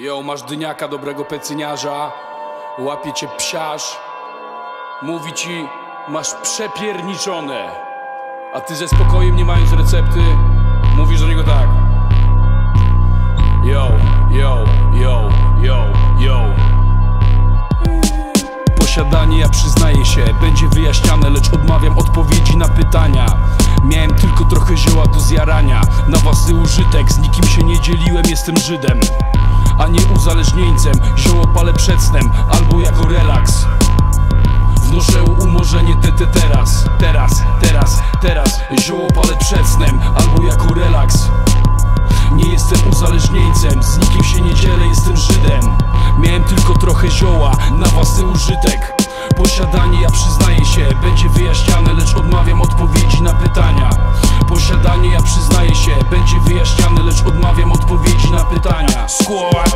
Jo, masz dyniaka, dobrego pecyniarza Łapie cię psiarz Mówi ci, masz przepierniczone. A ty ze spokojem, nie mając recepty Mówisz do niego tak. Yo, yo, yo, yo, yo Posiadanie, ja przyznaję się, będzie wyjaśniane Lecz odmawiam odpowiedzi na pytania. Miałem tylko trochę zioła do zjarania. Na własny użytek, z nikim się nie dzieliłem, jestem Żydem A nie uzależnieńcem, zioło palę przed snem Albo jako relaks. Wnoszę umorzenie TT teraz, teraz, teraz, teraz. Zioło palę przed snem, albo jako relaks. Nie jestem uzależnieńcem, z nikim się nie dzielę, jestem Żydem. Miałem tylko trochę zioła, na własny użytek. Posiadanie, ja przyznaję się, będzie wyjaśniane Lecz odmawiam odpowiedzi na pytania. Posiadanie, ja przyznaję się, będzie wyjaśniane Lecz odmawiam odpowiedzi na pytania Skład